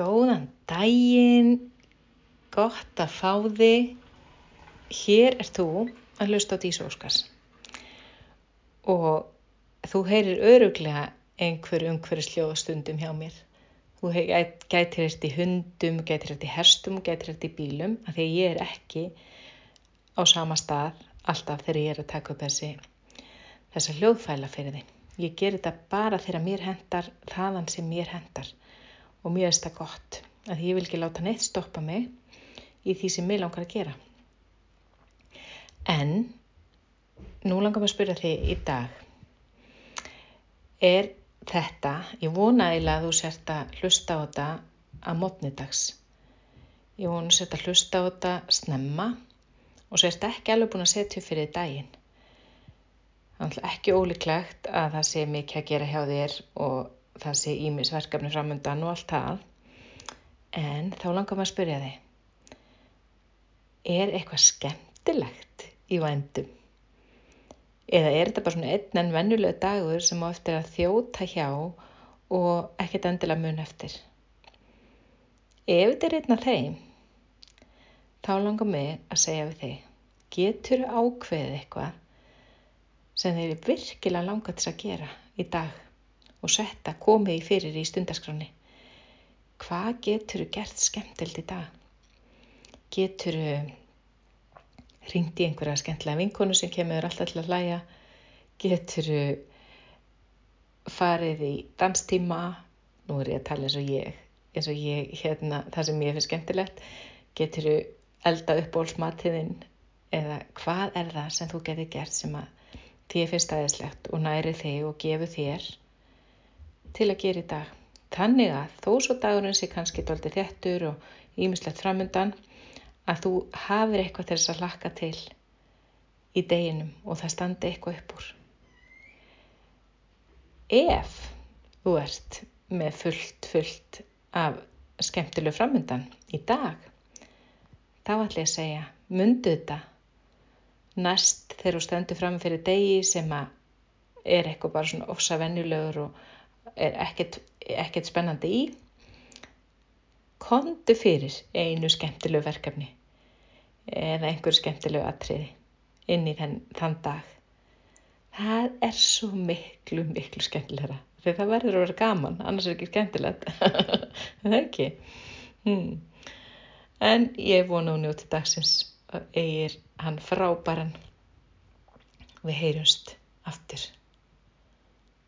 Góðan daginn, gott að fá þig. Hér er þú að hlusta á Dísu Óskars og þú heyrir öruglega einhver umhverjusljóð stundum hjá mér. Þú gætir þetta í hundum, gætir þetta í herstum, gætir þetta í bílum af því ég er ekki á sama stað alltaf þegar ég er að taka upp þessi, þessa hljóðfæla fyrir þig. Ég ger þetta bara þegar mér hendar þaðan sem mér hendar og mér finnst það gott að ég vil ekki láta neitt stoppa mig í því sem ég langar að gera. En nú langar mér að spyrja þig í dag, er þetta, ég vona eiginlega að þú sért að hlusta á þetta að mótnidags. Ég vona sért að hlusta á þetta snemma og sért ekki alveg búin að setja fyrir daginn. Það er ekki ólíklegt að það sé mikið að gera hjá þér og það sé ímisverkefni framöndan og allt það. En þá langar maður að spyrja þig, er eitthvað skemmtilegt í vændum? Eða er þetta bara svona einn en vennulega dagur sem á eftir að þjóta hjá og ekkert endilega mun eftir? Ef þetta er einn af þeim, þá langar mig að segja við þig, getur ákveðið eitthvað sem þeir virkilega langar til að gera í dag? Og setta komið í fyrir í stundaskráni. Hvað getur þú gert skemmtild í dag? Getur þú ringt í einhverja skemmtilega vinkonu sem kemur alltaf til að hlæja? Getur þú farið í danstíma? Nú er ég að tala eins og ég, eins og ég hérna, það sem ég finnst skemmtilegt. Getur þú elda upp bólsmatiðinn eða hvað er það sem þú getur gert sem að því finnst aðeinslegt og næri þig og gefur þér til að gera í dag. Þannig að þó svo dagurinn sé kannski doldi þettur og ímislegt framöndan að þú hafir eitthvað þess að lakka til í deginum og það standi eitthvað upp úr. Ef þú ert með fullt, fullt af skemmtilegu framöndan í dag, þá ætla ég að segja, mundu þetta næst þegar þú stendur fram fyrir degi sem að er eitthvað bara svona ofsa venjulegur og er ekkert, ekkert spennandi í. Kontu fyrir einu skemmtilegu verkefni eða einhver skemmtilegu atriði inn í þann, þann dag. Það er svo miklu miklu skemmtilegra þegar það verður að vera gaman annars er ekki skemmtilegt. Það er ekki? Hmm. en ég vona hún njóti dagsins og eigir hann frábæran. Við heyrjumst aftur